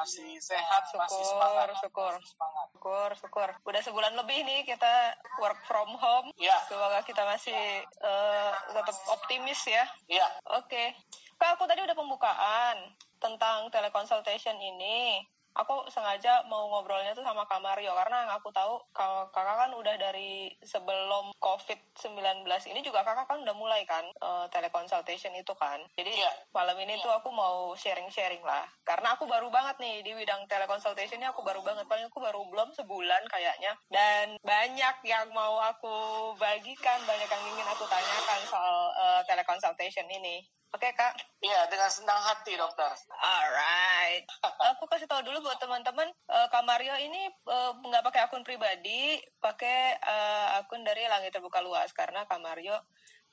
masih sehat, syukur, masih semangat. syukur, Semangat. syukur, syukur. Udah sebulan lebih nih kita work from home. Ya. Semoga kita masih eh, tetap optimis ya. Iya, Oke. Kak, aku tadi udah pembukaan tentang teleconsultation ini. Aku sengaja mau ngobrolnya tuh sama Kak Mario karena yang aku tahu kalau kakak kan udah dari sebelum COVID-19 ini juga kakak kan udah mulai kan eh, teleconsultation itu kan. Jadi Iya. malam ini tuh aku mau sharing-sharing lah. Karena aku baru banget nih di bidang teleconsultation ini aku baru banget. Paling aku baru belum sebulan kayaknya. Dan banyak yang mau aku bagikan, banyak yang ingin aku tanyakan soal eh, teleconsultation ini. Oke kak? iya dengan senang hati dokter. Alright. Aku kasih tahu dulu buat teman-teman, eh, Kak Mario ini eh, nggak pakai akun pribadi, pakai eh, akun dari Langit Terbuka Luas karena Kak Mario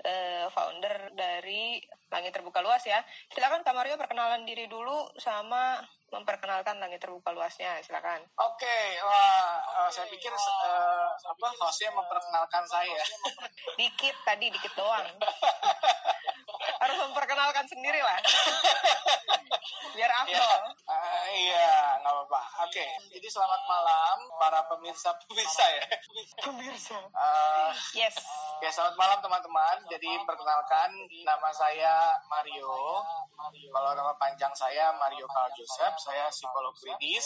eh, founder dari Langit Terbuka Luas ya. Silakan Kak Mario perkenalan diri dulu sama memperkenalkan Langit Terbuka Luasnya. Silakan. Oke, wah eh, saya pikir eh, apa hostnya memperkenalkan saya. Dikit tadi, dikit doang. Harus memperkenalkan sendiri lah. Biar Ya, afdol. eh, iya, nggak apa-apa. Oke, jadi selamat malam para pemirsa pemirsa ya. Pemirsa. Eh, Yes. Ya, selamat malam teman-teman. Jadi perkenalkan nama saya Mario. Kalau nama panjang saya Mario Carl Joseph, saya psikolog klinis.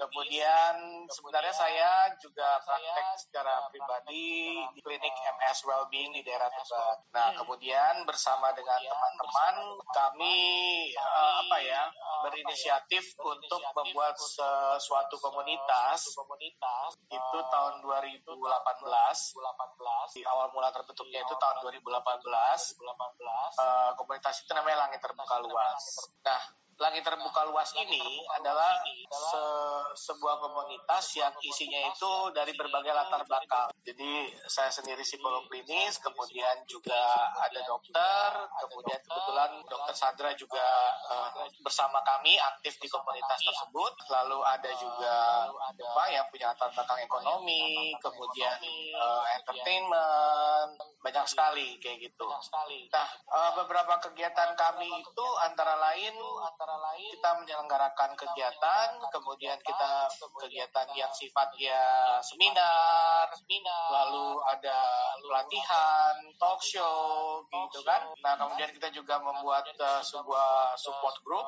Kemudian sebenarnya saya juga praktek secara pribadi di klinik MS Wellbeing di daerah Tebet. Nah, kemudian bersama dengan teman-teman kami eh, apa ya berinisiatif untuk membuat sesuatu komunitas. itu tahun 2018 di awal mula terbentuknya itu tahun 2018 Eh, komunitas itu namanya Langit Terbuka Luas. Nah Langit Terbuka Luas ini adalah se- sebuah komunitas yang isinya itu dari berbagai latar belakang. Jadi saya sendiri psikolog klinis, kemudian juga ada dokter, kemudian kebetulan dokter Sandra juga eh, bersama kami aktif di komunitas tersebut. Lalu ada juga apa yang punya latar belakang ekonomi, kemudian eh, entertainment, banyak sekali kayak gitu. Nah, eh, beberapa kegiatan kami itu antara lain kita menyelenggarakan kegiatan, kemudian kita kegiatan yang sifatnya seminar, lalu ada pelatihan, talk show, gitu kan. Nah, kemudian kita juga membuat eh, sebuah support group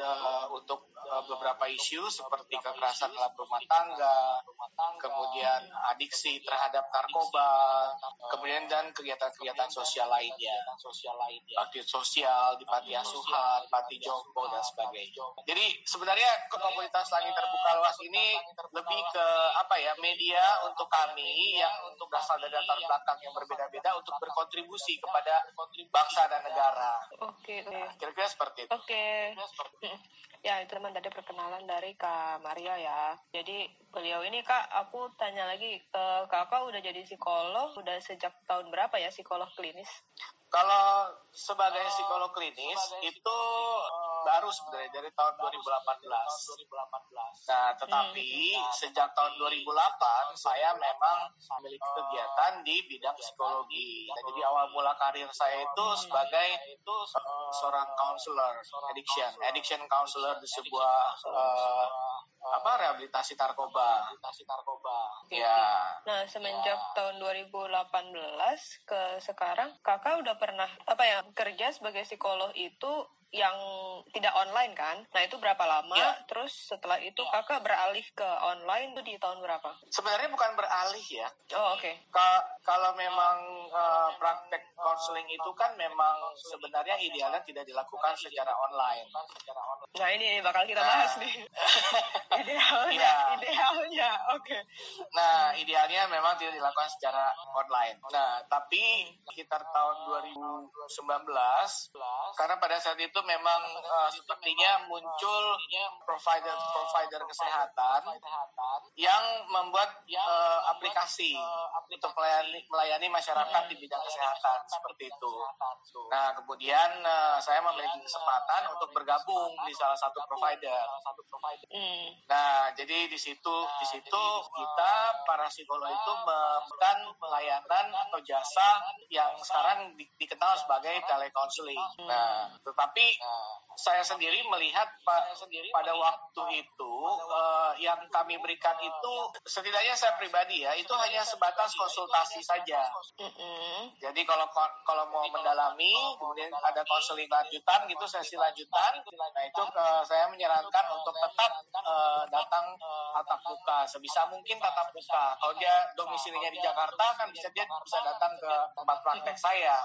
eh, untuk eh, beberapa isu seperti kekerasan dalam rumah tangga, kemudian adiksi terhadap narkoba, kemudian dan kegiatan-kegiatan sosial lainnya, bakti sosial di panti asuhan, panti jompo dan sebagainya. Jadi sebenarnya ke komunitas langit terbuka luas ini lebih ke apa ya media untuk kami yang untuk berasal dari latar belakang yang berbeda-beda untuk berkontribusi kepada bangsa dan negara. Oke, oke. Kira-kira seperti itu. Oke. Ya, itu teman tadi perkenalan dari Kak Mario ya. Jadi beliau ini Kak, aku tanya lagi, eh, Kakak udah jadi psikolog, udah sejak tahun berapa ya psikolog klinis? Kalau sebagai psikolog klinis itu eh, baru sebenarnya dari tahun 2018. Nah, tetapi sejak tahun 2008 saya memang memiliki kegiatan di bidang psikologi. Nah, jadi awal mula karir saya itu sebagai itu seorang counselor addiction, addiction counselor di sebuah eh, apa rehabilitasi narkoba. Ya. Nah, semenjak tahun 2018 ke sekarang, Kakak udah pernah apa ya kerja sebagai psikolog itu yang tidak online kan? Nah, itu berapa lama? Ya. Terus setelah itu Kakak beralih ke online itu di tahun berapa? Sebenarnya bukan beralih ya. Oh, oke. Ka- kalau memang eh, praktek konseling itu kan memang sebenarnya idealnya tidak dilakukan secara online. Nah, ini bakal kita Nah. bahas nih. idealnya, Iya. idealnya. Oke. Nah, idealnya memang tidak dilakukan secara online. Nah, tapi sekitar tahun 2019, karena pada saat itu memang eh, sepertinya muncul provider-provider kesehatan yang membuat eh, aplikasi untuk melayani, melayani masyarakat di bidang kesehatan seperti itu. Nah, kemudian eh, saya memiliki kesempatan untuk bergabung di salah satu provider. Nah, jadi di situ di di situ kita para psikolog itu memberikan pelayanan atau jasa yang sekarang di, dikenal sebagai telekonseling. Nah, tetapi saya sendiri melihat pa, pada waktu itu uh, yang kami berikan itu setidaknya saya pribadi ya itu hanya sebatas konsultasi saja. Jadi kalau kalau mau mendalami kemudian ada konseling lanjutan gitu sesi lanjutan, nah itu uh, saya menyarankan untuk tetap uh, datang tatap muka sebisa mungkin tatap muka. Kalau dia domisilinya di Jakarta kan bisa dia bisa datang ke tempat praktek saya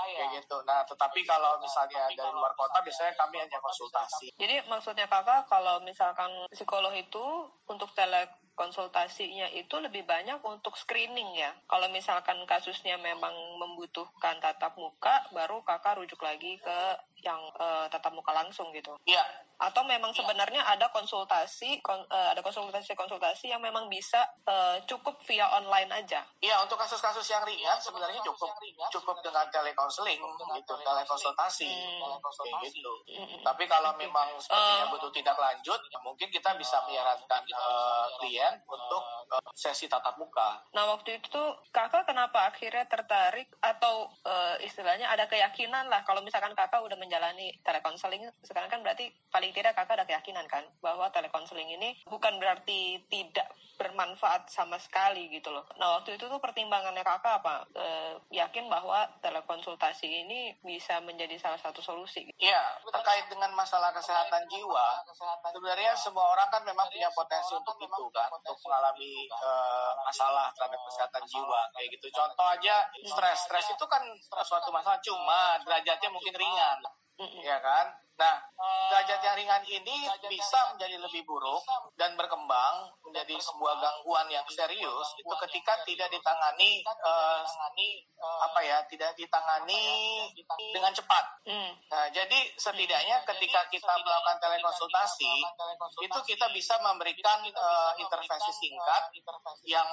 kayak gitu. Nah tetapi kalau misalnya dari luar kota biasanya kami hanya konsultasi. Jadi maksudnya kakak kalau misalkan psikolog itu untuk telekonsultasinya itu lebih banyak untuk screening ya. Kalau misalkan kasusnya memang membutuhkan tatap muka, baru kakak rujuk lagi ke yang uh, tatap muka langsung gitu. Iya. Atau memang ya. sebenarnya ada konsultasi, kon, uh, ada konsultasi-konsultasi yang memang bisa uh, cukup via online aja. Iya, untuk kasus-kasus yang ringan sebenarnya cukup cukup dengan telekonseling gitu, telekonsultasi hmm. kayak gitu. Hmm. Tapi kalau memang sepertinya uh, butuh tindak lanjut, ya mungkin kita bisa menyarankan uh, klien untuk uh, sesi tatap muka. Nah, waktu itu tuh kakak kenapa akhirnya tertarik atau uh, istilahnya ada keyakinan lah kalau misalkan kakak udah menjalani telekonseling sekarang kan berarti paling tidak kakak ada keyakinan kan bahwa telekonseling ini bukan berarti tidak bermanfaat sama sekali gitu loh. Nah waktu itu tuh pertimbangannya kakak apa? E, yakin bahwa telekonsultasi ini bisa menjadi salah satu solusi. Iya, terkait dengan masalah kesehatan jiwa, sebenarnya semua orang kan memang punya potensi untuk itu kan, untuk mengalami e, masalah terhadap kesehatan jiwa kayak gitu. Contoh aja stres, stres itu kan suatu masalah cuma derajatnya mungkin ringan. Ya kan? Nah, derajat yang ringan ini bisa menjadi lebih buruk dan berkembang menjadi sebuah gangguan yang serius itu ketika tidak ditangani uh, apa ya, tidak ditangani dengan cepat. Mm. Nah, jadi setidaknya ketika kita melakukan telekonsultasi itu kita bisa memberikan uh, intervensi singkat yang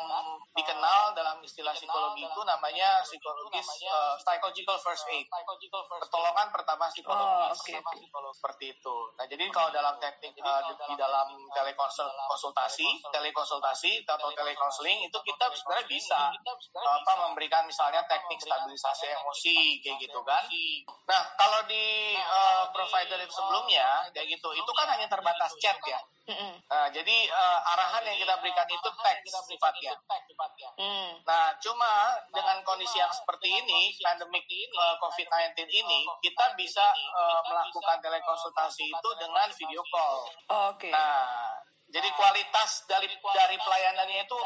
dikenal dalam istilah psikologi itu namanya psikologis uh, psychological first aid. Pertolongan pertama psikologis. Oh, okay seperti itu. Nah, jadi kalau dalam teknik uh, di, di dalam telekonsultasi, telekonsultasi atau telekonseling itu kita sebenarnya bisa apa memberikan misalnya teknik stabilisasi emosi kayak gitu kan. Nah, kalau di uh, provider sebelumnya kayak gitu, itu kan hanya terbatas chat ya. Nah, jadi uh, arahan yang kita berikan itu teks sifatnya. Mm. Nah, cuma dengan kondisi yang seperti ini, pandemik uh, COVID-19 ini, kita bisa uh, melakukan telekonsultasi itu dengan video call. Oh, Oke. Okay. Nah, jadi kualitas dari dari pelayanannya itu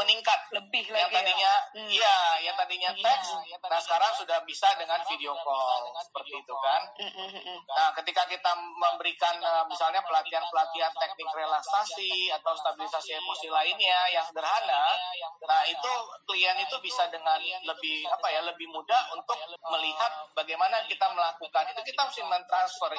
meningkat. lebih yang lagi tadinya ya. iya ya, yang tadinya iya, teks nah sekarang sudah bisa dengan video call seperti itu kan? Mm, mm, mm, nah ketika kita memberikan eh, misalnya pelatihan pelatihan teknik relaksasi atau stabilisasi emosi lainnya yang sederhana nah itu klien itu bisa dengan lebih apa ya lebih mudah untuk melihat bagaimana kita melakukan. itu kita harus mentransfer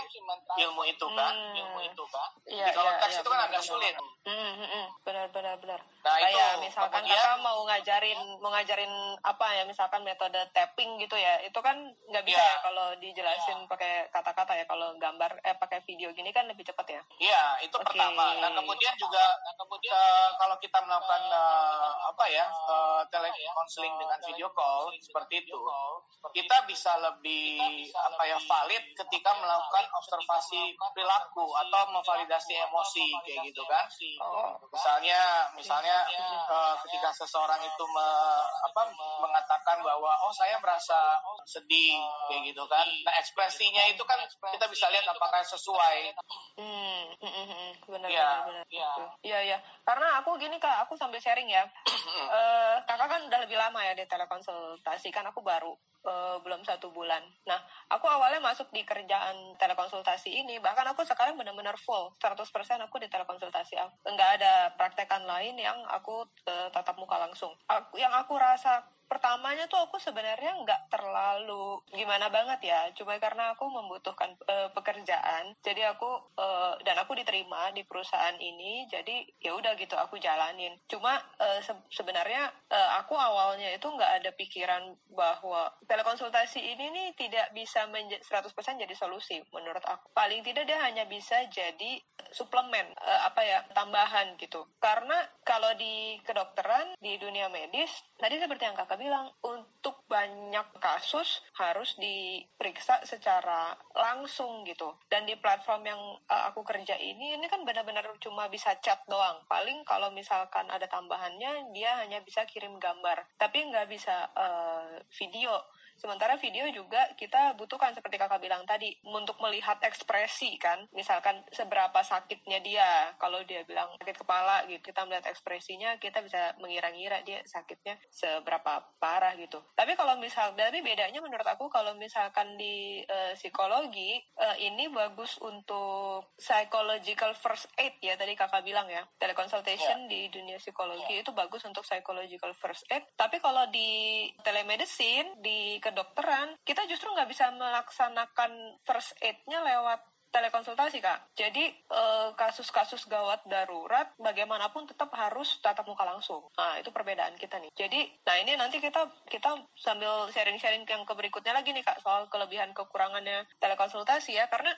ilmu itu kan? ilmu itu kan jadi kalau iya, teks iya, itu kan agak sulit. Hmm, hmm, hmm. Benar benar benar. Nah, Kayak itu, misalkan kemudian, kakak mau ngajarin mau ngajarin apa ya misalkan metode tapping gitu ya. Itu kan nggak bisa ya, ya kalau dijelasin ya. pakai kata-kata ya. Kalau gambar eh pakai video gini kan lebih cepat ya. Iya, itu okay. pertama. Nah, kemudian juga nah, kemudian uh, kalau kita melakukan uh, apa ya uh, telekonseling dengan video call seperti itu, kita bisa lebih apa ya valid ketika melakukan observasi perilaku atau memvalidasi emosi kayak gitu kan. Oh. Misalnya misalnya uh, ketika seseorang itu me, apa mengatakan bahwa oh saya merasa sedih kayak gitu kan. Nah, ekspresinya itu kan kita bisa lihat apakah sesuai. Hmm, hmm, hmm, hmm. benar ya. benar. Iya. Iya, iya. Karena aku gini Kak, aku sambil sharing ya. uh, kakak kan udah lebih lama ya di telekonsultasi kan aku baru uh, belum satu bulan. Nah, aku awalnya masuk di kerjaan telekonsultasi ini, bahkan aku sekarang benar-benar full, 100% aku di telekonsultasi. Enggak ada praktekan lain yang aku uh, tatap muka langsung. Aku, yang aku rasa pertamanya tuh aku sebenarnya nggak terlalu gimana banget ya. Cuma karena aku membutuhkan uh, pekerjaan jadi aku uh, dan aku diterima di perusahaan ini jadi ya udah gitu aku jalanin. Cuma uh, se sebenarnya uh, aku awalnya itu nggak ada pikiran bahwa telekonsultasi ini nih tidak bisa 100% jadi solusi menurut aku. Paling tidak dia hanya bisa jadi suplemen uh, apa ya tambahan gitu. Karena kalau di kedokteran di dunia medis tadi seperti yang kakak bilang untuk banyak kasus harus diperiksa secara langsung gitu. Dan di platform yang uh, aku kerja ini ini kan benar-benar cuma bisa chat doang. Paling kalau misalkan ada tambahannya dia hanya bisa kirim gambar. Tapi nggak bisa uh, video Sementara video juga kita butuhkan seperti kakak bilang tadi untuk melihat ekspresi kan. Misalkan seberapa sakitnya dia. Kalau dia bilang sakit kepala gitu, kita melihat ekspresinya, kita bisa mengira-ngira dia sakitnya seberapa parah gitu. Tapi kalau misal, tapi bedanya menurut aku kalau misalkan di uh, psikologi uh, ini bagus untuk psychological first aid ya tadi kakak bilang ya. Teleconsultation yeah. di dunia psikologi yeah. itu bagus untuk psychological first aid. Tapi kalau di telemedicine di kedokteran, kita justru nggak bisa melaksanakan first aid-nya lewat telekonsultasi kak. Jadi eh, kasus-kasus gawat darurat bagaimanapun tetap harus tatap muka langsung. Nah itu perbedaan kita nih. Jadi nah ini nanti kita kita sambil sharing-sharing yang ke berikutnya lagi nih kak soal kelebihan kekurangannya telekonsultasi ya karena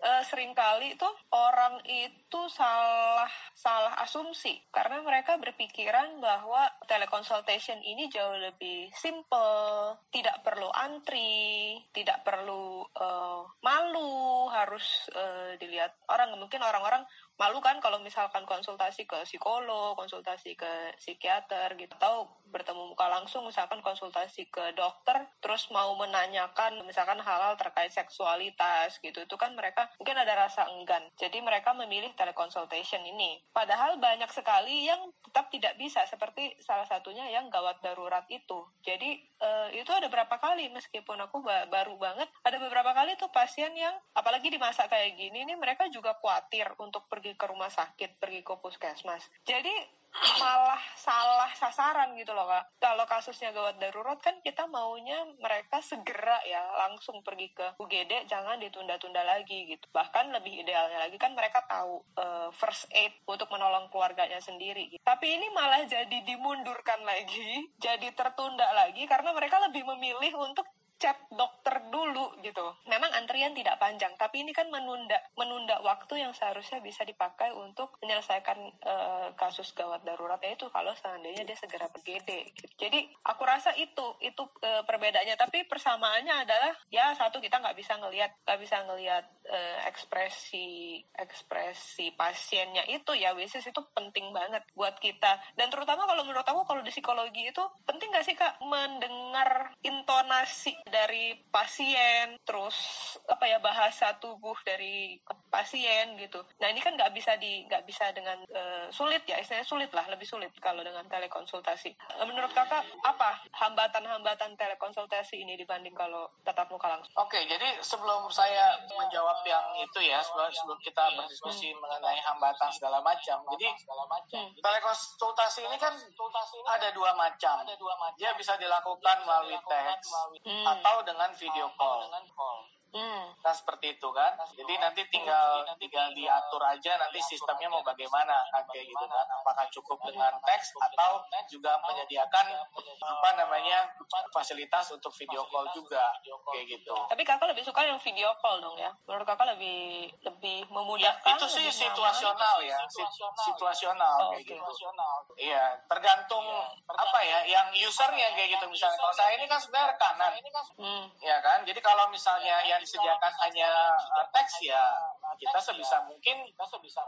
uh, sering kali tuh orang itu salah salah asumsi karena mereka berpikiran bahwa teleconsultation ini jauh lebih simple, tidak perlu antri, tidak perlu uh, malu harus uh, dilihat orang. Mungkin orang-orang malu kan kalau misalkan konsultasi ke psikolog, konsultasi ke psikiater gitu, atau bertemu muka langsung misalkan konsultasi ke dokter, terus mau menanyakan misalkan hal-hal terkait seksualitas gitu, itu kan mereka mungkin ada rasa enggan. Jadi mereka memilih teleconsultation ini. Padahal banyak sekali yang tetap tidak bisa, seperti salah satunya yang gawat darurat itu. Jadi uh, itu ada berapa kali meskipun aku ba baru banget, ada beberapa kali tuh pasien yang apalagi di masa kayak gini nih mereka juga khawatir untuk pergi pergi ke rumah sakit, pergi ke puskesmas. Jadi malah salah sasaran gitu loh kak. Kalau kasusnya gawat darurat kan kita maunya mereka segera ya langsung pergi ke UGD, jangan ditunda-tunda lagi gitu. Bahkan lebih idealnya lagi kan mereka tahu uh, first aid untuk menolong keluarganya sendiri. Gitu. Tapi ini malah jadi dimundurkan lagi, jadi tertunda lagi karena mereka lebih memilih untuk chat dokter dulu gitu. Memang antrian tidak panjang, tapi ini kan menunda menunda waktu yang seharusnya bisa dipakai untuk menyelesaikan uh, kasus gawat darurat yaitu kalau seandainya dia segera PGD. Gitu. Jadi aku rasa itu itu uh, perbedaannya, tapi persamaannya adalah ya satu kita nggak bisa ngelihat nggak bisa ngelihat uh, ekspresi ekspresi pasiennya itu ya wishes itu penting banget buat kita dan terutama kalau menurut aku kalau di psikologi itu penting nggak sih kak mendengar intonasi dari pasien, terus apa ya bahasa tubuh dari pasien gitu. Nah ini kan nggak bisa di nggak bisa dengan uh, sulit ya, istilahnya sulit lah, lebih sulit kalau dengan telekonsultasi. Uh, menurut kakak apa hambatan-hambatan telekonsultasi ini dibanding kalau tatap muka langsung? Oke, jadi sebelum saya menjawab yang itu ya, sebelum, sebelum kita berdiskusi hmm. mengenai hambatan segala macam, jadi hmm. telekonsultasi ini kan ada dua macam. Dia bisa dilakukan melalui teks hmm atau dengan video call. Hmm. Nah seperti itu kan. Jadi nanti tinggal tinggal diatur aja nanti sistemnya mau bagaimana kan kayak gitu kan. Apakah cukup dengan teks atau juga menyediakan apa namanya fasilitas untuk video call juga kayak gitu. Tapi kakak lebih suka yang video call dong ya. Menurut kakak lebih lebih memudahkan. Ya, itu sih situasional ya, situasional oh, kayak okay. gitu. Iya, tergantung apa ya, yang usernya kayak gitu misalnya. Kalau saya ini kan sebenarnya rekanan, hmm. ya kan. Jadi kalau misalnya yang disediakan hanya uh, teks ya kita sebisa mungkin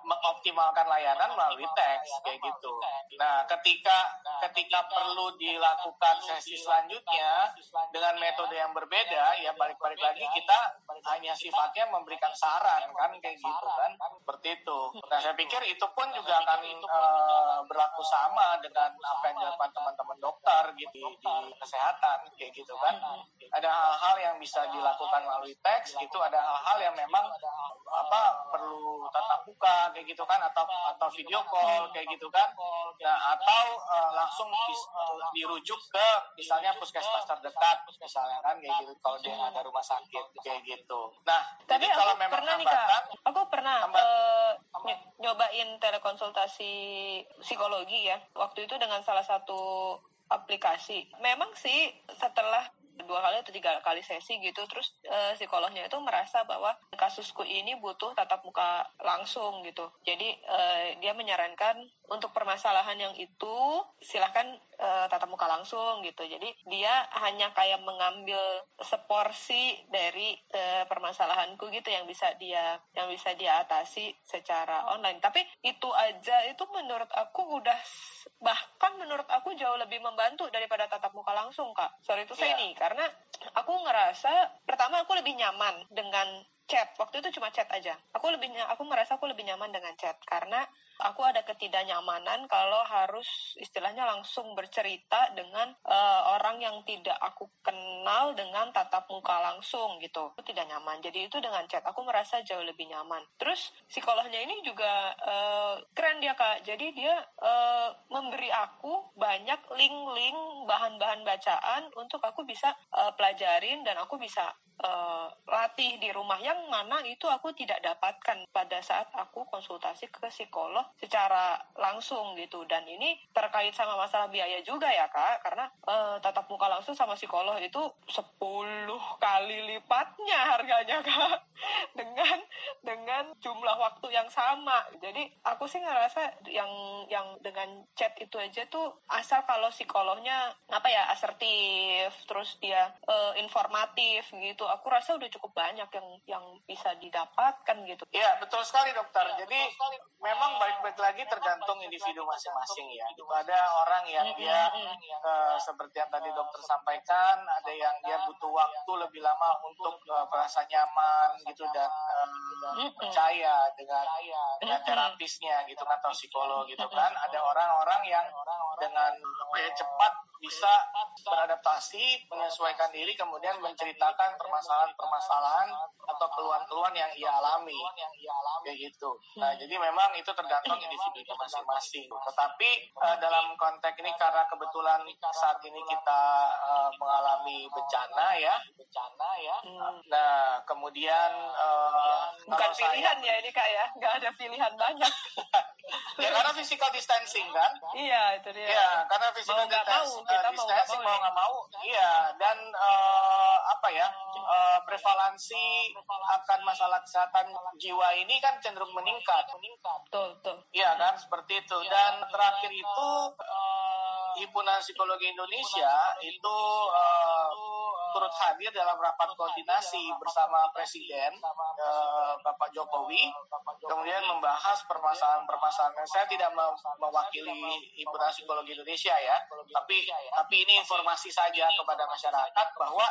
mengoptimalkan layanan melalui teks kayak gitu. Nah, ketika ketika perlu dilakukan sesi selanjutnya dengan metode yang berbeda, ya balik-balik lagi kita hanya sifatnya memberikan saran kan kayak gitu kan, seperti itu. Nah, saya pikir itu pun juga akan uh, berlaku sama dengan apa yang dilakukan teman-teman dokter gitu di kesehatan kayak gitu kan. Ada hal-hal yang bisa dilakukan melalui teks, itu ada hal-hal yang memang apa perlu tatap muka kayak gitu kan atau atau video call kayak gitu kan. Nah atau uh, langsung di, dirujuk ke misalnya puskesmas terdekat misalnya kan kayak gitu kalau dia ada rumah sakit kayak gitu. Nah tapi jadi kalau aku memang pernah nih hambatan, kak aku pernah hambat- eh, ny- nyobain telekonsultasi psikologi ya. Waktu itu dengan salah satu aplikasi. Memang sih setelah dua kali atau tiga kali sesi gitu. Terus eh, psikolognya itu merasa bahwa kasusku ini butuh tatap muka langsung gitu. Jadi eh, dia menyarankan untuk permasalahan yang itu silahkan eh, tatap muka langsung gitu. Jadi dia hanya kayak mengambil seporsi dari eh, permasalahanku gitu yang bisa dia yang bisa dia atasi secara online. Tapi itu aja itu menurut aku udah bahkan menurut aku jauh lebih membantu daripada tatap muka langsung kak. Sorry itu saya Iya. nih karena aku ngerasa pertama aku lebih nyaman dengan chat. Waktu itu cuma chat aja. Aku lebih aku merasa aku lebih nyaman dengan chat. Karena aku ada ketidaknyamanan kalau harus istilahnya langsung bercerita dengan eh, orang yang tidak aku kenal dengan tatap muka langsung gitu. Aku tidak nyaman. Jadi itu dengan chat aku merasa jauh lebih nyaman. Terus psikolognya ini juga eh, keren dia kak. Jadi dia eh, memberi aku banyak link-link bahan-bahan bacaan untuk aku bisa eh, pelajarin dan aku bisa eh, latih di rumah. Yang mana itu aku tidak dapatkan pada saat aku konsultasi ke psikolog secara langsung gitu. Dan ini terkait sama masalah biaya juga ya kak. Karena eh, tatap muka langsung sama psikolog itu 10 kali lipatnya harganya kak. Dengan dengan jumlah waktu yang sama. Jadi aku sih ngerasa yang yang dengan chat itu aja tuh asal kalau psikolognya apa ya asertif terus dia eh, informatif gitu aku rasa udah cukup banyak yang yang bisa didapatkan gitu. Iya betul sekali dokter. Jadi memang baik-baik lagi tergantung individu masing-masing ya. Itu ada orang yang dia eh, seperti yang tadi dokter sampaikan, ada yang dia butuh waktu lebih lama untuk eh, merasa nyaman gitu dan eh, percaya dengan dengan terapisnya gitu kan atau psikolog gitu kan. Ada orang-orang yang dengan apa ya cepat bisa beradaptasi, menyesuaikan diri, kemudian menceritakan permasalahan-permasalahan atau keluhan-keluhan yang ia alami, kayak gitu. Nah, jadi memang itu tergantung individu masing-masing. Tetapi eh, dalam konteks ini karena kebetulan saat ini kita eh, mengalami bencana ya, bencana ya. Hmm. Nah, kemudian eh, bukan kalau saya- pilihan ya ini kak ya nggak ada pilihan banyak ya karena physical distancing kan. iya itu dia Iya, karena physical Mau nggak mau, distancing, kita uh, mau nggak distancing mau mau ya. mau, iya. Dan uh, apa ya, uh, prevalensi akan masalah kesehatan jiwa ini kan cenderung meningkat. Meningkat. betul betul Iya kan, seperti itu. Dan terakhir itu uh, Himpunan Psikologi Indonesia itu uh, turut hadir dalam rapat koordinasi bersama Presiden Bapak Jokowi, kemudian membahas permasalahan-permasalahan. Saya tidak me- mewakili Himpunan Psikologi Indonesia ya, tapi tapi ini informasi saja kepada masyarakat bahwa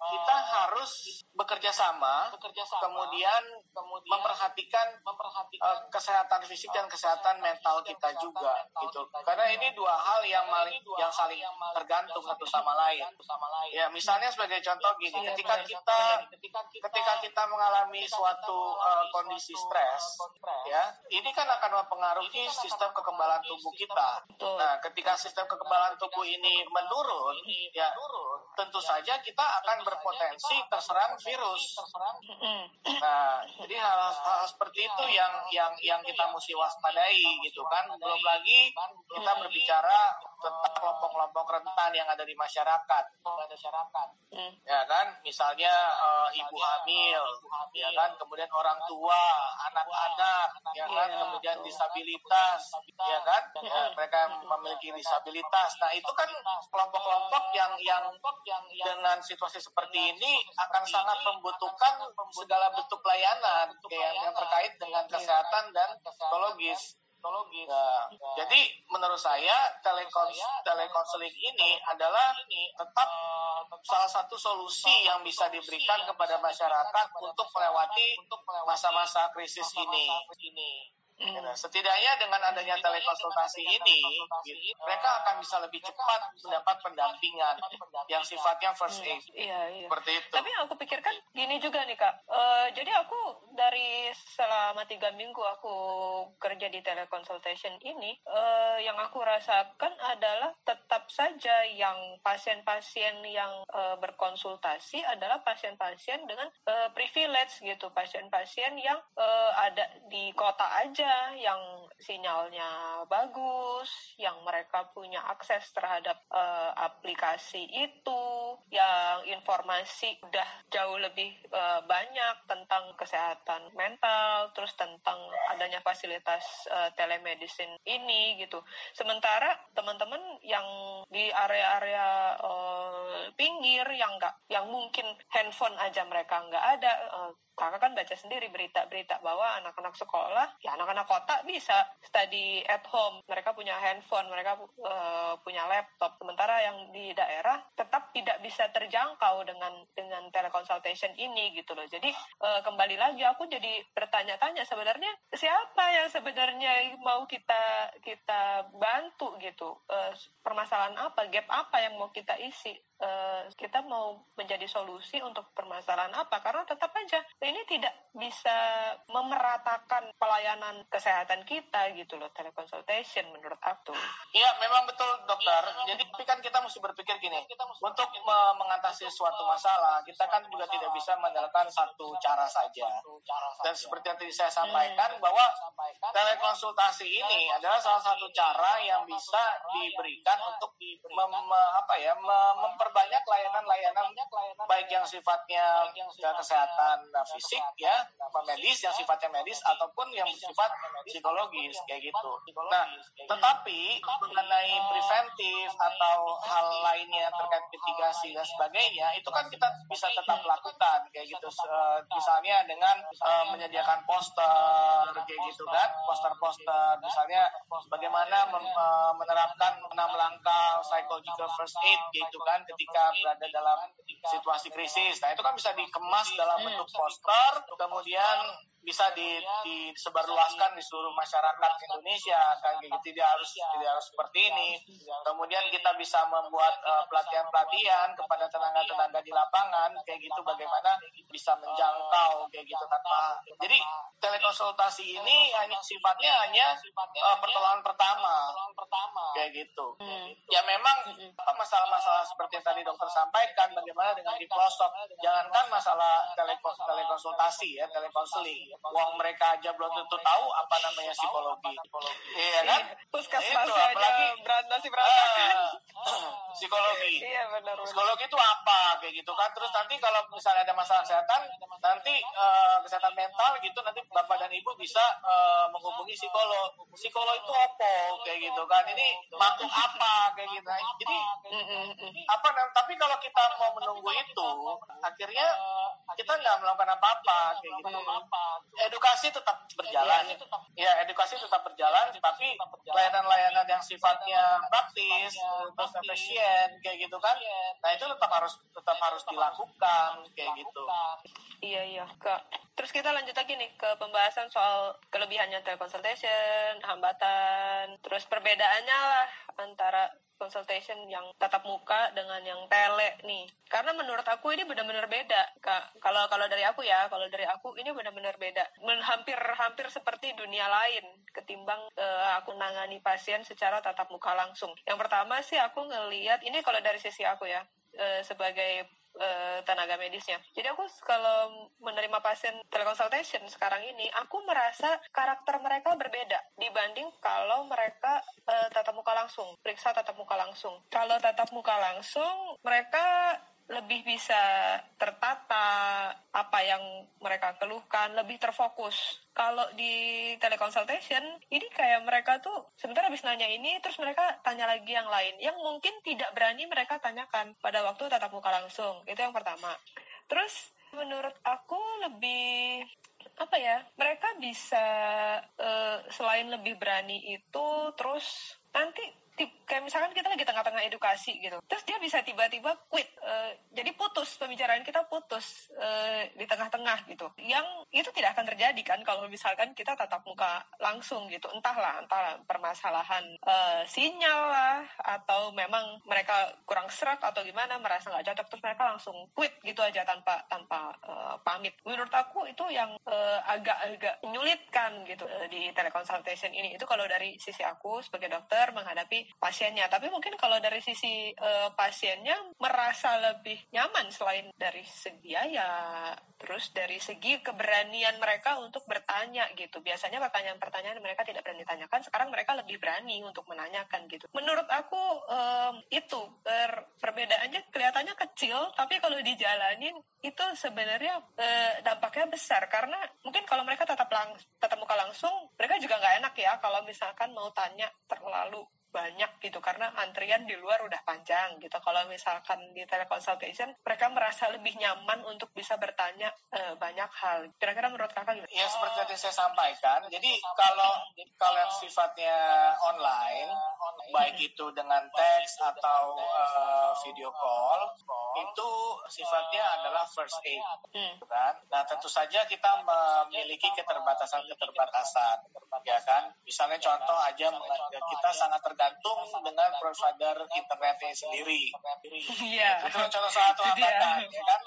kita harus bekerja sama, kemudian memperhatikan uh, kesehatan fisik dan kesehatan mental kita juga gitu. Karena ini dua hal yang maling, yang saling tergantung satu sama lain. Ya, misalnya sebagai contoh gini, Iya, ketika kita ketika kita mengalami suatu uh, kondisi stres, ya, ini kan akan mempengaruhi sistem kekebalan tubuh kita. Nah, ketika sistem kekebalan tubuh ini menurun, ya tentu saja kita akan berpotensi terserang virus. Nah, jadi hal-hal seperti itu yang yang yang kita mesti waspadai gitu kan. Belum lagi kita berbicara tentang kelompok-kelompok rentan yang ada di masyarakat. Mm. Ya kan, misalnya eh, ibu hamil, ya kan, kemudian orang tua, anak-anak, ya kan, Iya, kemudian disabilitas, ya kan, Ya, mereka memiliki disabilitas. Nah, itu kan kelompok-kelompok yang yang dengan situasi seperti ini akan sangat membutuhkan segala bentuk layanan yang, yang terkait dengan kesehatan dan psikologis. Nah, jadi menurut saya telekons telekonseling ini adalah tetap salah satu solusi yang bisa diberikan kepada masyarakat untuk melewati masa-masa krisis ini. Gitu. Setidaknya dengan adanya telekonsultasi ini, gitu, mereka akan bisa lebih cepat mendapat pendampingan yang sifatnya first aid. Iya, iya. Seperti itu. Tapi yang aku pikirkan gini juga nih kak. Uh, jadi aku dari selama tiga minggu aku kerja di teleconsultation ini, uh, yang aku rasakan adalah tetap saja yang pasien-pasien yang uh, berkonsultasi adalah pasien-pasien dengan uh, privilege gitu, pasien-pasien yang uh, ada di kota aja, yang sinyalnya bagus, yang mereka punya akses terhadap uh, aplikasi itu, yang informasi udah jauh lebih uh, banyak tentang kesehatan mental, terus tentang adanya fasilitas uh, telemedicine ini gitu. Sementara teman-teman yang di area-area uh, pinggir yang nggak, yang mungkin handphone aja mereka nggak ada, uh, kakak kan baca sendiri berita-berita bahwa anak-anak sekolah, ya anak-anak kota bisa study at home. Mereka punya handphone, mereka uh, punya laptop. Sementara yang di daerah tetap tidak bisa terjangkau dengan dengan teleconsultation ini gitu loh. Jadi uh, kembali lagi aku jadi bertanya-tanya sebenarnya siapa yang sebenarnya mau kita kita bantu gitu. Uh, permasalahan apa, gap apa yang mau kita isi? Uh, kita mau menjadi solusi untuk permasalahan apa? Karena tetap aja ini tidak bisa memeratakan pelayanan kesehatan kita gitu loh teleconsultation menurut aku. Iya memang betul dokter. Jadi tapi kan kita mesti berpikir gini untuk me mengatasi suatu masalah kita kan juga tidak bisa mengandalkan satu cara saja. Dan seperti yang tadi saya sampaikan bahwa telekonsultasi ini adalah salah satu cara yang bisa diberikan untuk mem, apa ya memperbanyak layanan-layanan baik yang sifatnya kesehatan fisik ya medis yang sifatnya medis ataupun yang bersifat psikologis kayak gitu. Nah, tetapi mengenai preventif atau hal lainnya terkait mitigasi dan sebagainya itu kan kita bisa tetap lakukan kayak gitu. Misalnya dengan uh, menyediakan poster kayak gitu kan, poster-poster misalnya bagaimana uh, menerapkan enam langkah psychological first aid gitu kan ketika berada dalam situasi krisis. Nah, itu kan bisa dikemas dalam bentuk poster kemudian bisa di, disebarluaskan di seluruh masyarakat Indonesia kan gitu. Tidak harus tidak harus seperti ini. Kemudian kita bisa membuat uh, pelatihan-pelatihan kepada tenaga-tenaga di lapangan kayak gitu. Bagaimana bisa menjangkau kayak gitu tanpa jadi telekonsultasi ini hanya sifatnya hanya uh, pertolongan pertama. Kayak gitu. Hmm. ya memang masalah-masalah seperti yang tadi dokter sampaikan bagaimana dengan di pelosok. Jangankan masalah telekonsultasi ya telekonseling uang mereka aja belum tentu tahu apa namanya psikologi. Iya kan? Puskesmas itu, apalagi berat nasi berantakan. Uh, psikologi. Iya benar. Psikologi itu apa kayak gitu kan? Terus nanti kalau misalnya ada masalah kesehatan, nanti uh, kesehatan mental gitu nanti bapak dan ibu bisa uh, menghubungi psikolog. Psikolog itu apa kayak gitu kan? Ini makhluk apa kayak gitu. Jadi apa? Tapi kalau kita mau menunggu itu, akhirnya kita nggak melakukan apa-apa kayak gitu edukasi tetap berjalan. Ya, edukasi tetap berjalan, tapi layanan-layanan yang sifatnya praktis, terus efisien, kayak gitu kan. Nah, itu tetap harus tetap harus dilakukan kayak gitu. Iya, iya, Kak. Terus kita lanjut lagi nih ke pembahasan soal kelebihannya teleconsultation, hambatan, terus perbedaannya lah antara consultation yang tatap muka dengan yang tele nih. Karena menurut aku ini benar-benar beda, Kak. Kalau kalau dari aku ya, kalau dari aku ini benar-benar beda. Hampir-hampir seperti dunia lain ketimbang uh, aku nangani pasien secara tatap muka langsung. Yang pertama sih aku ngelihat ini kalau dari sisi aku ya, uh, sebagai uh, tenaga medisnya. Jadi aku kalau menerima pasien teleconsultation sekarang ini, aku merasa karakter mereka berbeda dibanding kalau mereka uh, tatap muka langsung, periksa tatap muka langsung. Kalau tatap muka langsung, mereka lebih bisa tertata apa yang mereka keluhkan, lebih terfokus. Kalau di teleconsultation, ini kayak mereka tuh sebentar habis nanya ini, terus mereka tanya lagi yang lain, yang mungkin tidak berani mereka tanyakan pada waktu tatap muka langsung. Itu yang pertama. Terus menurut aku lebih apa ya mereka bisa uh, selain lebih berani itu terus nanti kayak misalkan kita lagi tengah-tengah edukasi gitu. Terus dia bisa tiba-tiba quit uh, jadi putus pembicaraan kita putus uh, di tengah-tengah gitu. Yang itu tidak akan terjadi kan kalau misalkan kita tatap muka langsung gitu. Entahlah entah permasalahan uh, sinyal lah atau memang mereka kurang serak atau gimana merasa nggak cocok terus mereka langsung quit gitu aja tanpa tanpa uh, pamit. Menurut aku itu yang agak-agak menyulitkan gitu uh, di teleconsultation ini. Itu kalau dari sisi aku sebagai dokter menghadapi pasiennya. Tapi mungkin kalau dari sisi uh, pasiennya merasa lebih nyaman selain dari segi biaya terus dari segi keberanian mereka untuk bertanya gitu. Biasanya pertanyaan-pertanyaan mereka tidak berani tanyakan sekarang mereka lebih berani untuk menanyakan gitu. Menurut aku um, itu per perbedaannya kelihatannya kecil tapi kalau dijalanin itu sebenarnya uh, dampaknya besar. Karena mungkin kalau mereka tetap lang tetap muka langsung mereka juga nggak enak ya kalau misalkan mau tanya terlalu banyak gitu karena antrian di luar udah panjang gitu. Kalau misalkan di teleconsultation mereka merasa lebih nyaman untuk bisa bertanya uh, banyak hal. Kira-kira menurut kakak gimana? Ya seperti tadi saya sampaikan jadi kalau kalau yang sifatnya online baik itu dengan teks atau uh, video call itu sifatnya adalah first aid. Hmm. kan? Nah tentu saja kita memiliki keterbatasan-keterbatasan ya kan? Misalnya contoh aja kita sangat tergantung tergantung dengan provider internetnya sendiri. Iya. Itu contoh satu hambatan, ya kan?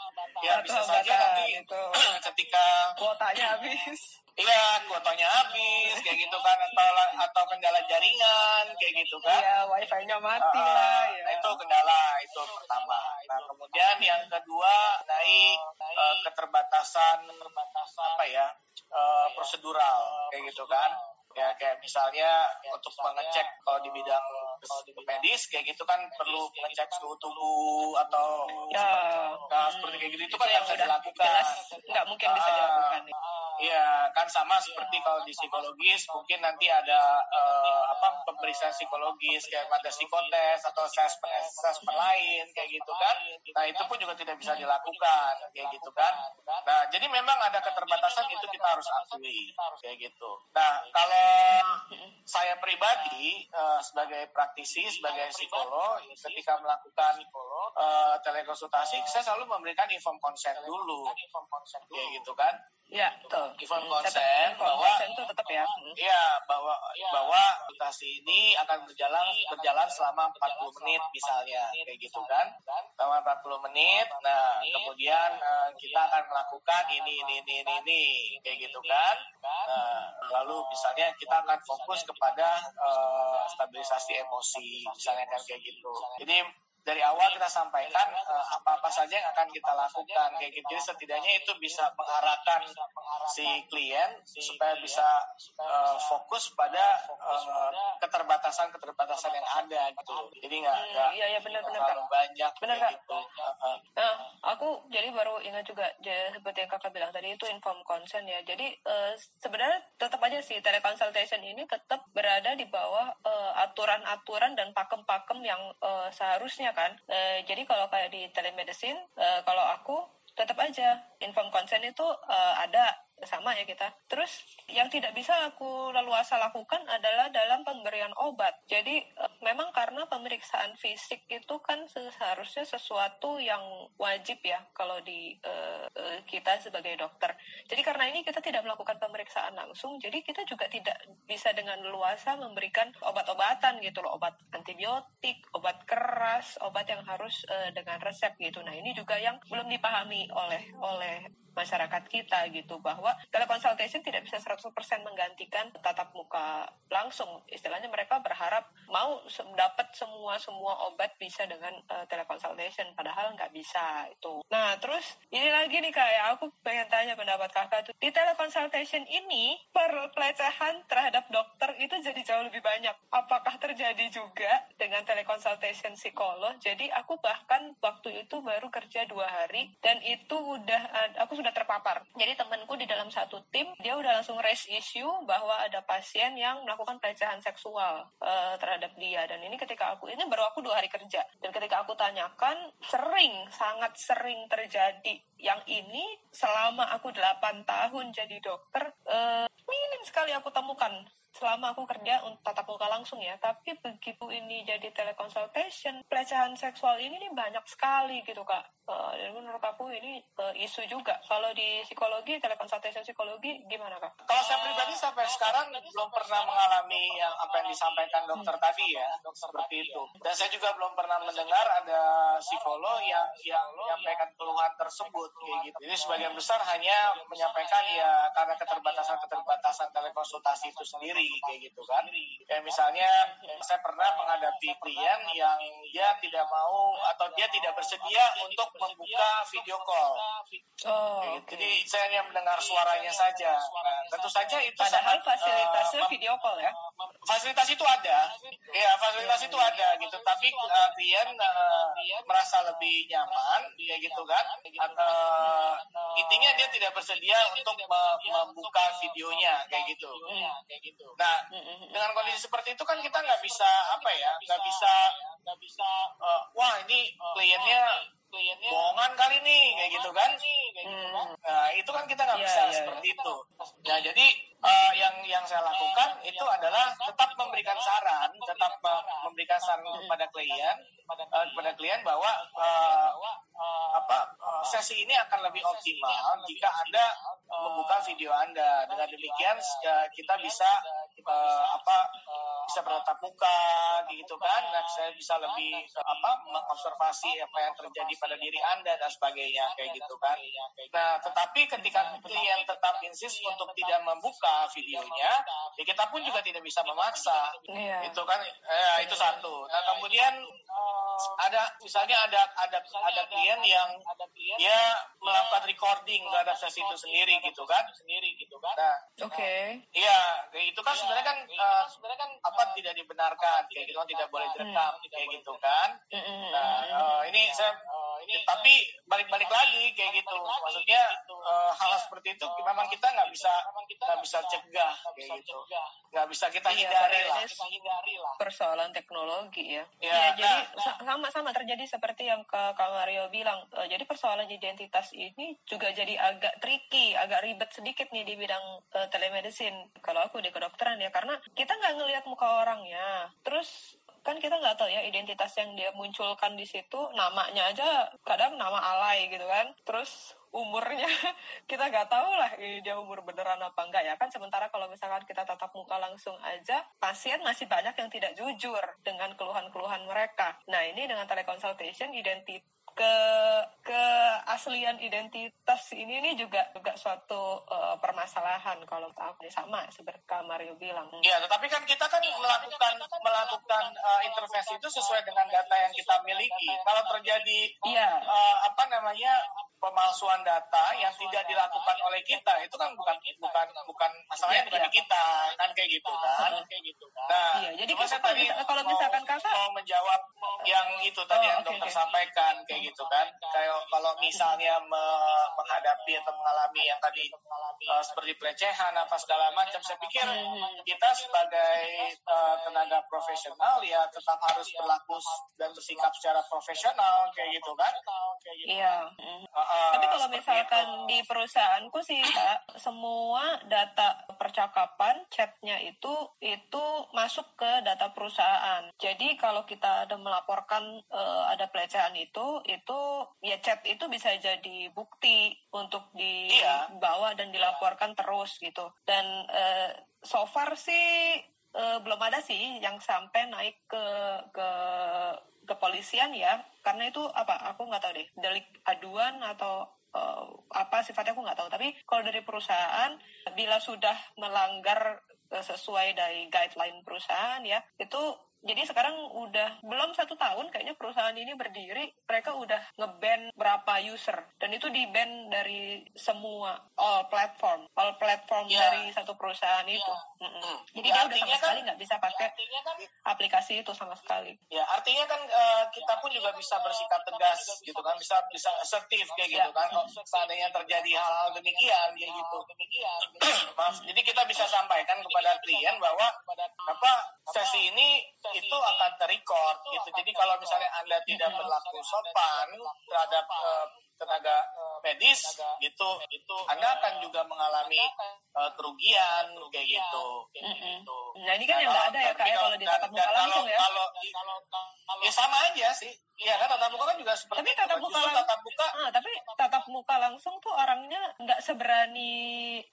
Ya bisa saja nanti itu. ketika kuotanya habis. Iya, kuotanya habis, kayak gitu kan, atau atau kendala jaringan, kayak gitu kan. Iya, wifi-nya mati uh, lah. Ya. Itu kendala, itu pertama. Nah, kemudian yang kedua, naik uh, keterbatasan, keterbatasan apa ya, uh, prosedural, kayak gitu kan ya kayak misalnya untuk mengecek kalau di bidang medis kayak gitu kan perlu mengecek suhu tubuh atau ya, nah, seperti kayak gitu itu kan yang bisa dilakukan. nggak mungkin bisa ah, dilakukan Iya, kan sama seperti kalau di psikologis mungkin nanti ada uh, apa pemeriksaan psikologis kayak ada psikotes atau assessment assessment lain kayak gitu kan. Nah, itu pun juga tidak bisa dilakukan kayak gitu kan. Nah, jadi memang ada keterbatasan itu kita harus akui kayak gitu. Nah, kalau saya pribadi uh, sebagai praktisi, sebagai psikolog ketika melakukan uh, telekonsultasi saya selalu memberikan inform consent dulu. Kayak gitu kan. Ya, betul. Inform consent bahwa itu tetap ya. Iya, bahwa bahwa mutasi ini akan berjalan berjalan selama 40 menit misalnya kayak gitu kan. Selama 40 menit. Nah, kemudian uh, kita akan melakukan ini ini ini ini, ini kayak gitu kan. Nah, lalu misalnya kita akan fokus kepada uh, stabilisasi emosi misalnya kan kayak gitu. Jadi dari awal kita sampaikan uh, apa-apa saja yang akan kita lakukan kayak gitu. Jadi setidaknya itu bisa mengarahkan si klien supaya bisa uh, fokus pada uh, keterbatasan-keterbatasan yang ada gitu. Jadi nggak hmm, iya, iya, benar, benar, terlalu banyak benar, kayak gitu. Uh, nah, aku jadi baru ingat juga jadi, seperti yang kakak bilang tadi itu inform consent ya. Jadi uh, sebenarnya tetap aja sih teleconsultation ini tetap berada di bawah aturan-aturan uh, dan pakem-pakem yang uh, seharusnya kan. E, jadi kalau kayak di telemedicine, e, kalau aku tetap aja inform consent itu e, ada sama ya kita. Terus yang tidak bisa aku leluasa lakukan adalah dalam pemberian obat. Jadi eh, memang karena pemeriksaan fisik itu kan seharusnya sesuatu yang wajib ya kalau di uh, kita sebagai dokter. Jadi karena ini kita tidak melakukan pemeriksaan langsung, jadi kita juga tidak bisa dengan leluasa memberikan obat-obatan gitu loh, obat antibiotik, obat keras, obat yang harus uh, dengan resep gitu. Nah, ini juga yang belum dipahami oleh oleh masyarakat kita gitu bahwa teleconsultation tidak bisa 100% menggantikan tatap muka langsung. Istilahnya mereka berharap mau dapat semua semua obat bisa dengan uh, teleconsultation padahal nggak bisa itu. Nah terus ini lagi nih kayak aku pengen tanya pendapat kakak tuh. Di teleconsultation ini pelecehan terhadap dokter itu jadi jauh lebih banyak. Apakah terjadi juga dengan teleconsultation psikolog? Jadi aku bahkan waktu itu baru kerja dua hari dan itu udah aku sudah terpapar. Jadi temanku di dalam satu tim, dia udah langsung raise issue bahwa ada pasien yang melakukan pelecehan seksual uh, terhadap dia. Dan ini ketika aku, ini baru aku dua hari kerja. Dan ketika aku tanyakan, sering, sangat sering terjadi. Yang ini selama aku 8 tahun jadi dokter, uh, minim sekali aku temukan selama aku kerja untuk tatap muka langsung ya tapi begitu ini jadi teleconsultation pelecehan seksual ini nih banyak sekali gitu kak uh, dan menurut aku ini uh, isu juga. Kalau di psikologi teleconsultation psikologi gimana kak? Kalau saya pribadi sampai sekarang belum pernah mengalami yang apa yang disampaikan dokter hmm. tadi ya seperti itu. Dan saya juga belum pernah mendengar ada psikolog yang yang menyampaikan keluhan tersebut kayak gitu. Jadi sebagian besar hanya menyampaikan ya karena keterbatasan keterbatasan telekonsultasi itu sendiri kayak gitu kan. Kayak misalnya saya pernah menghadapi klien yang dia tidak mau atau dia tidak bersedia untuk membuka video call. Oh, gitu. jadi saya hanya mendengar suaranya saja. nah, tentu saja. itu padahal sangat, fasilitasnya uh, video call ya? fasilitas itu ada. Ya fasilitas itu ada gitu. tapi uh, klien uh, merasa lebih nyaman ya gitu kan? atau intinya dia tidak bersedia untuk membuka videonya kayak gitu. nah dengan kondisi seperti itu kan kita nggak bisa apa ya nggak bisa nggak bisa uh, wah ini kliennya kliennya. Bohongan kali nih kayak gitu kan? hmm. nah itu kan kita nggak yeah, bisa yeah, seperti yeah. itu. Nah jadi uh, yang yang saya lakukan itu adalah tetap memberikan saran tetap memberikan saran kepada klien uh, kepada klien. bahwa uh, apa uh, sesi ini akan lebih optimal jika anda membuka video anda. Dengan demikian uh, kita bisa uh, apa bisa bertatap muka gitu kan dan saya bisa lebih apa mengobservasi apa yang terjadi pada diri anda dan sebagainya kayak gitu kan. Nah tetapi ketika klien tetap insist untuk tidak membuka videonya ya kita pun juga tidak bisa memaksa. Yeah. itu kan eh, itu satu. Nah kemudian ada misalnya ada ada ada klien yang dia melakukan recording terhadap sesi itu sendiri gitu kan? Sendiri gitu kan nah oke. okay. iya itu kan sebenarnya kan uh, sebenarnya kan apa tidak dibenarkan kayak gitu kan tidak boleh direkam hmm. kayak gitu kan? Nah uh, ini saya ini tapi balik-balik lagi kayak gitu. maksudnya uh, hal seperti itu memang kita nggak bisa nggak bisa cegah kayak gitu. nggak bisa kita iya, hindari lah. persoalan teknologi ya. Ya, ya jadi nah, sama-sama terjadi seperti yang ke Mario bilang. Uh, jadi persoalan identitas ini juga jadi agak tricky agak ribet sedikit nih di bidang uh, telemedicine. Kalau aku di kedokteran ya karena kita nggak ngelihat muka orangnya. Terus kan kita nggak tahu ya identitas yang dia munculkan di situ. Namanya aja kadang nama alay gitu kan. Terus umurnya. Kita nggak tahu lah ini dia umur beneran apa enggak ya. Kan sementara kalau misalkan kita tatap muka langsung aja pasien masih banyak yang tidak jujur dengan keluhan-keluhan mereka. Nah ini dengan teleconsultation identitas ke keaslian identitas ini ini juga juga suatu uh, permasalahan kalau aku sama seperti Mario bilang. Iya, tetapi kan kita kan melakukan melakukan uh, intervensi itu sesuai dengan data yang kita miliki. Kalau terjadi iya. uh, apa namanya pemalsuan data yang tidak dilakukan oleh kita itu kan bukan bukan bukan masalahnya bukan di kita kan kayak gitu kan kayak gitu kan nah iya, jadi kita tadi kalau misalkan kakak mau menjawab yang itu tadi oh, yang dokter okay. sampaikan kayak gitu kan kayak kalau misalnya me menghadapi atau mengalami yang tadi uh, seperti pelecehan apa segala macam saya pikir kita sebagai uh, tenaga profesional ya tetap harus berlaku dan bersikap secara profesional kayak gitu kan kayak gitu iya uh, tapi kalau misalkan itu. di perusahaanku sih kak, semua data percakapan chatnya itu itu masuk ke data perusahaan. Jadi kalau kita ada melaporkan uh, ada pelecehan itu, itu ya chat itu bisa jadi bukti untuk dibawa dan dilaporkan terus gitu. Dan uh, so far sih uh, belum ada sih yang sampai naik ke ke kepolisian ya. Karena itu apa aku nggak tahu deh. Delik aduan atau uh, apa sifatnya aku nggak tahu. Tapi kalau dari perusahaan bila sudah melanggar sesuai dari guideline perusahaan ya itu jadi sekarang udah belum satu tahun kayaknya perusahaan ini berdiri, mereka udah ngeban berapa user dan itu di ban dari semua all platform, all platform yeah. dari satu perusahaan yeah. itu. Mm -mm. Jadi ya, dia udah sama kan, sekali nggak bisa pakai ya, kan, aplikasi itu sama sekali. Ya artinya kan uh, kita pun juga bisa bersikap tegas gitu kan, bisa bisa asertif kayak gitu ya. kan. Kalau seandainya terjadi hal-hal demikian kayak gitu. Demikian. Maaf, jadi kita bisa sampaikan kepada klien bahwa apa sesi ini itu akan terrecord gitu. Jadi kalau misalnya Anda tidak berlaku sopan terhadap uh, tenaga medis gitu itu Anda akan juga mengalami uh, kerugian kayak gitu. gitu. Nah ini kan yang nggak ada ya kak ya kalau di tatap muka langsung ya. Kalau, kalau, kalau, ya sama aja sih. Iya kan tatap muka kan juga seperti tapi tatap muka langsung, tatap muka. Ah, tapi tatap muka langsung tuh orangnya nggak seberani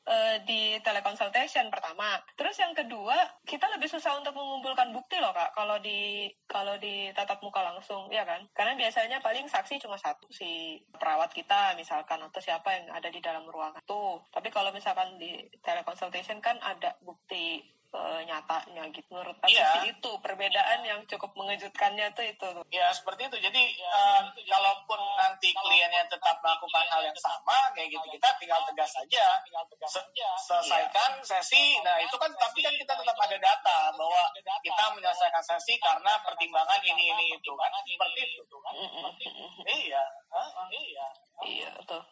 uh, di teleconsultation pertama. Terus yang kedua kita lebih susah untuk mengumpulkan bukti loh kak kalau di kalau di tatap muka langsung ya kan? Karena biasanya paling saksi cuma satu si perawat kita misalkan atau siapa yang ada di dalam ruangan tuh. Tapi kalau misalkan di teleconsultation kan ada bukti uh, nyatanya gitu. Menurut aku yeah. sih itu perbedaan yang cukup mengejutkannya tuh itu. Ya seperti itu. Jadi uh, kalaupun nanti kliennya tetap melakukan hal yang sama kayak gitu kita tinggal tegas saja Se selesaikan yeah. sesi. Nah itu kan tapi kan kita tetap ada data bahwa kita menyelesaikan sesi karena pertimbangan ini ini itu kan. seperti itu. Kan iya. Iya. Iya tuh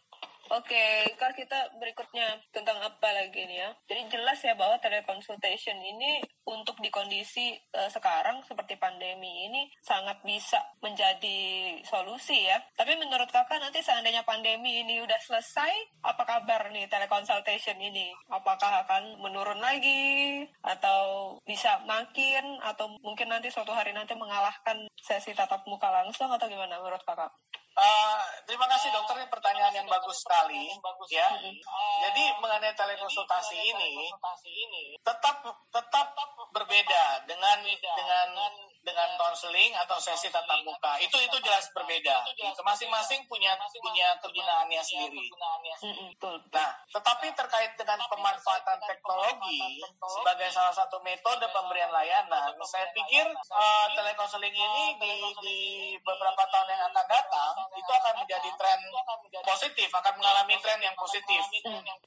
Oke, Kak kita berikutnya tentang apa lagi nih ya? Jadi jelas ya bahwa teleconsultation ini untuk di kondisi uh, sekarang seperti pandemi ini sangat bisa menjadi solusi ya. Tapi menurut kakak nanti seandainya pandemi ini udah selesai, apa kabar nih teleconsultation ini? Apakah akan menurun lagi atau bisa makin atau mungkin nanti suatu hari nanti mengalahkan sesi tatap muka langsung atau gimana menurut kakak? Uh, terima kasih dokter ini pertanyaan yang bagus sekali ya. Jadi mengenai telekonsultasi ini tetap tetap berbeda dengan dengan dengan konseling atau sesi tatap muka. Itu itu jelas berbeda. Masing-masing punya punya kegunaannya sendiri. Nah tetapi terkait dengan pemanfaatan teknologi sebagai salah satu metode pemberian layanan saya pikir uh, telekonseling ini di, di beberapa tahun yang akan datang itu akan menjadi tren positif akan mengalami tren yang positif.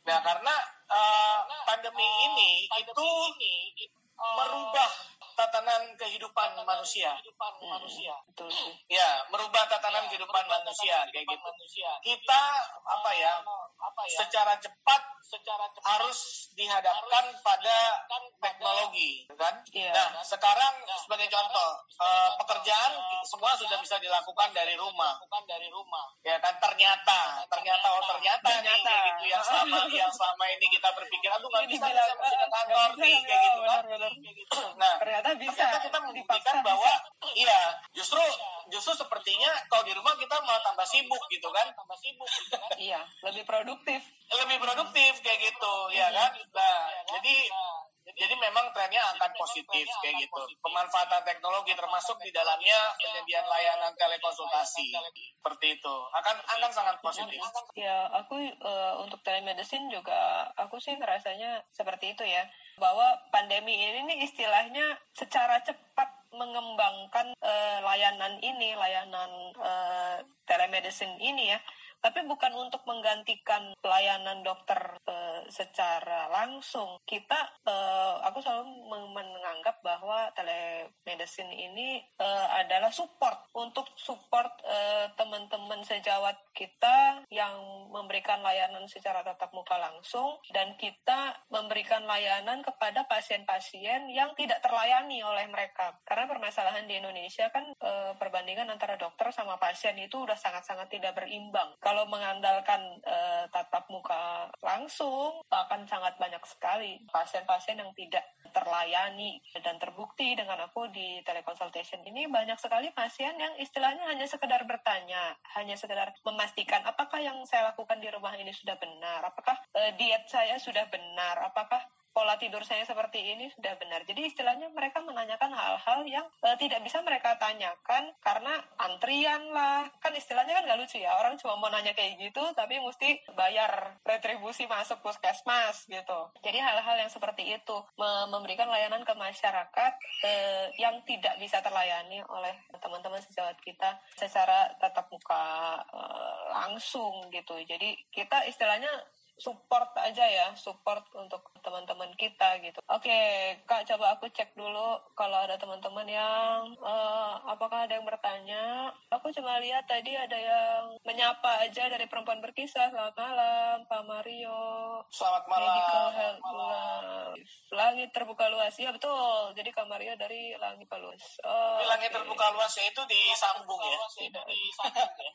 Nah karena uh, pandemi ini itu merubah tatanan kehidupan manusia. manusia. Ya, merubah tatanan kehidupan manusia kayak gitu. Kita apa ya? Secara cepat secara cepat harus dihadapkan harus pada teknologi, kan? Yeah. Nah, sekarang nah, sebagai contoh, uh, pekerjaan uh, semua sudah bisa dilakukan dari rumah. dari rumah. Ya kan ternyata, ternyata oh ternyata, ternyata. nih gitu yang selama yang selama ini kita berpikir aduh nggak bisa bisa masuk ke kantor nih kayak gitu kan. Nah, ternyata bisa. Ternyata kita membuktikan bahwa iya, justru justru sepertinya kalau di rumah kita malah tambah sibuk gitu kan. Tambah sibuk gitu kan. Iya, lebih produktif. Lebih produktif kayak gitu. Ya kan? nah jadi jadi memang trennya akan positif kayak gitu. Pemanfaatan teknologi termasuk di dalamnya penyediaan layanan telekonsultasi. Seperti itu. Akan akan sangat positif. Ya, aku uh, untuk telemedicine juga aku sih rasanya seperti itu ya. Bahwa pandemi ini nih istilahnya secara cepat mengembangkan uh, layanan ini, layanan uh, telemedicine ini ya tapi bukan untuk menggantikan pelayanan dokter uh, secara langsung. Kita, uh, aku selalu menganggap bahwa telemedicine ini uh, adalah support untuk support teman-teman sejawat kita yang memberikan layanan secara tatap muka langsung dan kita memberikan layanan kepada pasien-pasien yang tidak terlayani oleh mereka. Karena permasalahan di Indonesia kan perbandingan antara dokter sama pasien itu udah sangat-sangat tidak berimbang kalau mengandalkan uh, tatap muka langsung akan sangat banyak sekali pasien-pasien yang tidak terlayani dan terbukti dengan aku di teleconsultation ini banyak sekali pasien yang istilahnya hanya sekedar bertanya, hanya sekedar memastikan apakah yang saya lakukan di rumah ini sudah benar, apakah uh, diet saya sudah benar, apakah pola tidur saya seperti ini sudah benar. Jadi istilahnya mereka menanyakan hal-hal yang uh, tidak bisa mereka tanyakan karena antrian lah. Kan istilahnya kan gak lucu ya. Orang cuma mau nanya kayak gitu tapi mesti bayar retribusi masuk puskesmas gitu. Jadi hal-hal yang seperti itu memberikan layanan ke masyarakat uh, yang tidak bisa terlayani oleh teman-teman sejawat kita secara tatap muka uh, langsung gitu. Jadi kita istilahnya support aja ya, support untuk teman-teman kita gitu. Oke, Kak, coba aku cek dulu kalau ada teman-teman yang uh, apakah ada yang bertanya. Aku cuma lihat tadi ada yang menyapa aja dari perempuan berkisah. Selamat malam, Pak Mario. Selamat malam. Medical Health Life. Langit terbuka luas. Ya, betul. Jadi Kak Mario dari Langit Terbuka Luas. Oh, langit okay. terbuka luasnya itu disambung ya? Tidak. Disambung ya?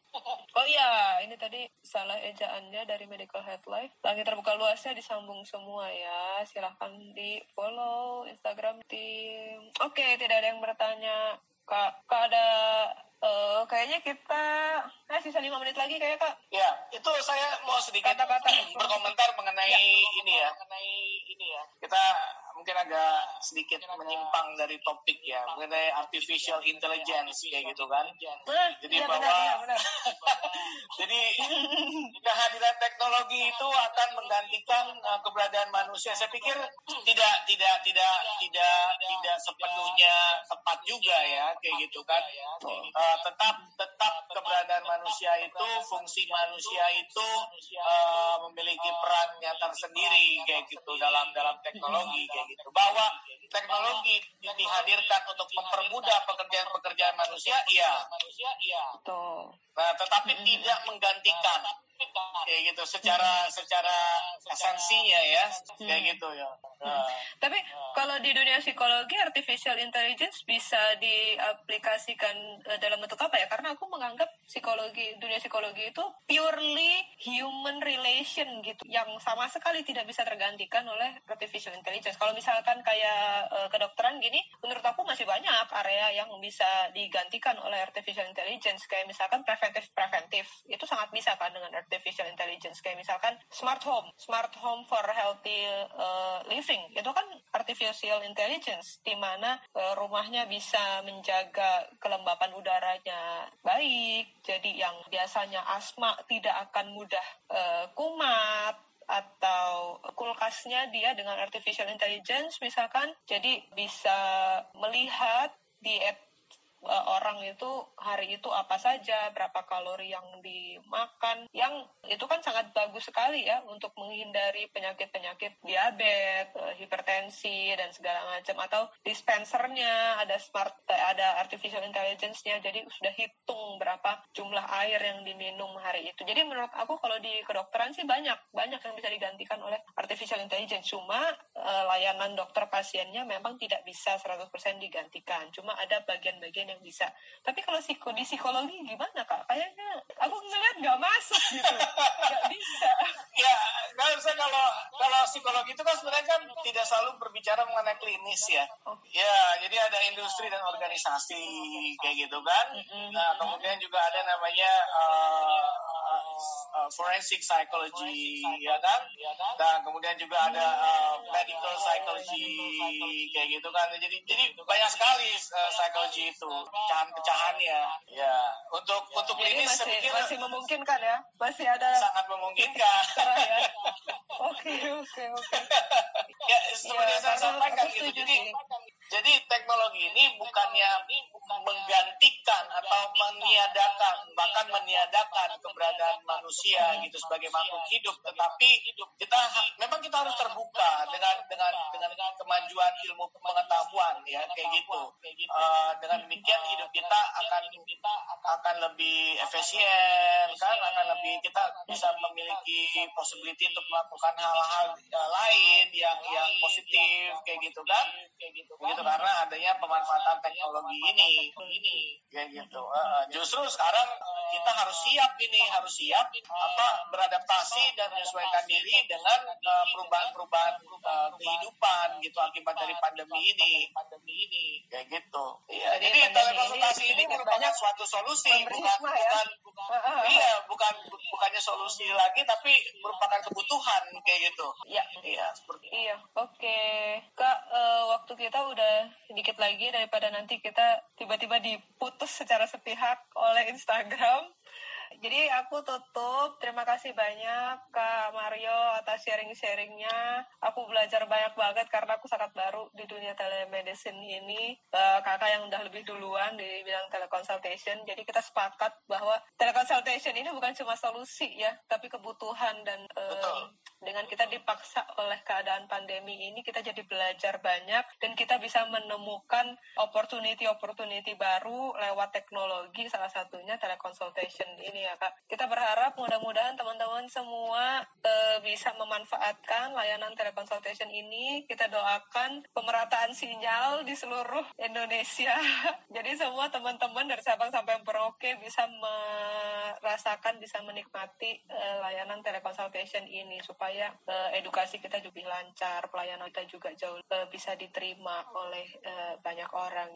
oh iya, ini tadi salah ejaannya dari Medical Health Life. Langit terbuka luasnya disambung semua ya. Silahkan di follow Instagram tim. Oke, okay, tidak ada yang bertanya. Kak, Kak ada uh, kayaknya kita eh sisa lima menit lagi kayak Kak. Ya, itu saya mau sedikit kata-kata berkomentar mengenai ya. ini ya. Mengenai ini ya. Kita mungkin agak sedikit menyimpang dari topik ya mengenai artificial intelligence kayak gitu kan. jadi ya, bahwa benar, benar. jadi kehadiran teknologi itu akan menggantikan uh, keberadaan manusia. Saya pikir tidak tidak tidak tidak tidak sepenuhnya tepat juga ya kayak gitu kan. Uh, tetap tetap keberadaan manusia itu fungsi manusia itu uh, memiliki perannya tersendiri kayak gitu dalam dalam teknologi kayak gitu. Bahwa teknologi dihadirkan untuk mempermudah pekerjaan-pekerjaan manusia iya. Manusia iya nah tetapi tidak menggantikan kayak gitu secara secara esensinya ya kayak hmm. gitu ya. Nah. tapi kalau di dunia psikologi artificial intelligence bisa diaplikasikan eh, dalam bentuk apa ya? Karena aku menganggap psikologi dunia psikologi itu purely human relation gitu yang sama sekali tidak bisa tergantikan oleh artificial intelligence. Kalau misalkan kayak uh, kedokteran gini menurut aku masih banyak area yang bisa digantikan oleh artificial intelligence. Kayak misalkan preventif preventif itu sangat bisa kan dengan artificial intelligence. Kayak misalkan smart home smart home for healthy uh, living. Itu kan artificial intelligence di mana uh, rumahnya bisa menjaga kelembapan udaranya baik. Jadi yang biasanya asma tidak akan mudah uh, kumat atau kulkasnya dia dengan artificial intelligence misalkan jadi bisa melihat uh, orang itu hari itu apa saja, berapa kalori yang dimakan, yang itu kan sangat bagus sekali ya untuk menghindari penyakit-penyakit diabetes, uh, hipertensi dan segala macam atau dispensernya ada smart uh, ada artificial intelligence-nya jadi sudah hitung berapa jumlah air yang diminum hari itu. Jadi menurut aku kalau di kedokteran sih banyak banyak yang bisa digantikan oleh artificial intelligence. Cuma layanan dokter pasiennya memang tidak bisa 100% digantikan. Cuma ada bagian-bagian yang yang bisa. Tapi kalau psiko di psikologi gimana kak? Kayaknya aku ngeliat nggak masuk gitu. Nggak bisa. Ya kalau saya kalau kalau psikologi itu kan sebenarnya kan tidak selalu berbicara mengenai klinis ya. Oh. ya jadi ada industri dan organisasi kayak gitu kan. Mm -hmm. nah kemudian juga ada namanya uh, uh, forensic psychology, ya kan? Dan kemudian juga ada uh, medical psychology kayak gitu kan. Jadi jadi banyak sekali uh, psychology itu pecahan-pecahannya. Ya, untuk ya. untuk ini masih, pikir masih memungkinkan ya. Masih ada sangat memungkinkan. Ya. Oke, oke, oke. Ya, seperti ya, saya sampaikan gitu. Jadi jadi teknologi ini bukannya menggantikan atau meniadakan bahkan meniadakan keberadaan manusia gitu sebagai makhluk hidup, tetapi kita memang kita harus terbuka dengan dengan dengan kemajuan ilmu pengetahuan ya kayak gitu. Uh, dengan demikian hidup kita akan akan lebih efisien kan? Akan lebih kita bisa memiliki possibility untuk melakukan hal-hal uh, lain yang yang positif kayak gitu kan? Kayak gitu kan gitu karena adanya pemanfaatan teknologi ini. Ini kayak gitu. Justru sekarang kita harus siap ini harus siap apa beradaptasi dan menyesuaikan diri dengan perubahan-perubahan uh, kehidupan gitu akibat dari pandemi ini pandemi ini. Kayak gitu jadi, telekonsultasi ini, ini merupakan suatu solusi bukan ya? bukan iya bukan bukannya solusi lagi tapi merupakan kebutuhan kayak gitu iya iya seperti iya oke okay. kak uh, waktu kita udah sedikit lagi daripada nanti kita tiba-tiba diputus secara sepihak oleh Instagram. Jadi aku tutup. Terima kasih banyak Kak Mario atas sharing-sharingnya. Aku belajar banyak banget karena aku sangat baru di dunia telemedicine ini. Uh, kakak yang udah lebih duluan di bidang teleconsultation. Jadi kita sepakat bahwa teleconsultation ini bukan cuma solusi ya, tapi kebutuhan dan uh, dengan kita dipaksa oleh keadaan pandemi ini kita jadi belajar banyak dan kita bisa menemukan opportunity-opportunity baru lewat teknologi salah satunya teleconsultation ini ya Kak. Kita berharap mudah-mudahan teman-teman semua e, bisa memanfaatkan layanan teleconsultation ini. Kita doakan pemerataan sinyal di seluruh Indonesia. jadi semua teman-teman dari Sabang sampai Merauke bisa merasakan bisa menikmati e, layanan teleconsultation ini supaya uh, edukasi kita juga lancar, pelayanan kita juga jauh uh, bisa diterima oleh uh, banyak orang.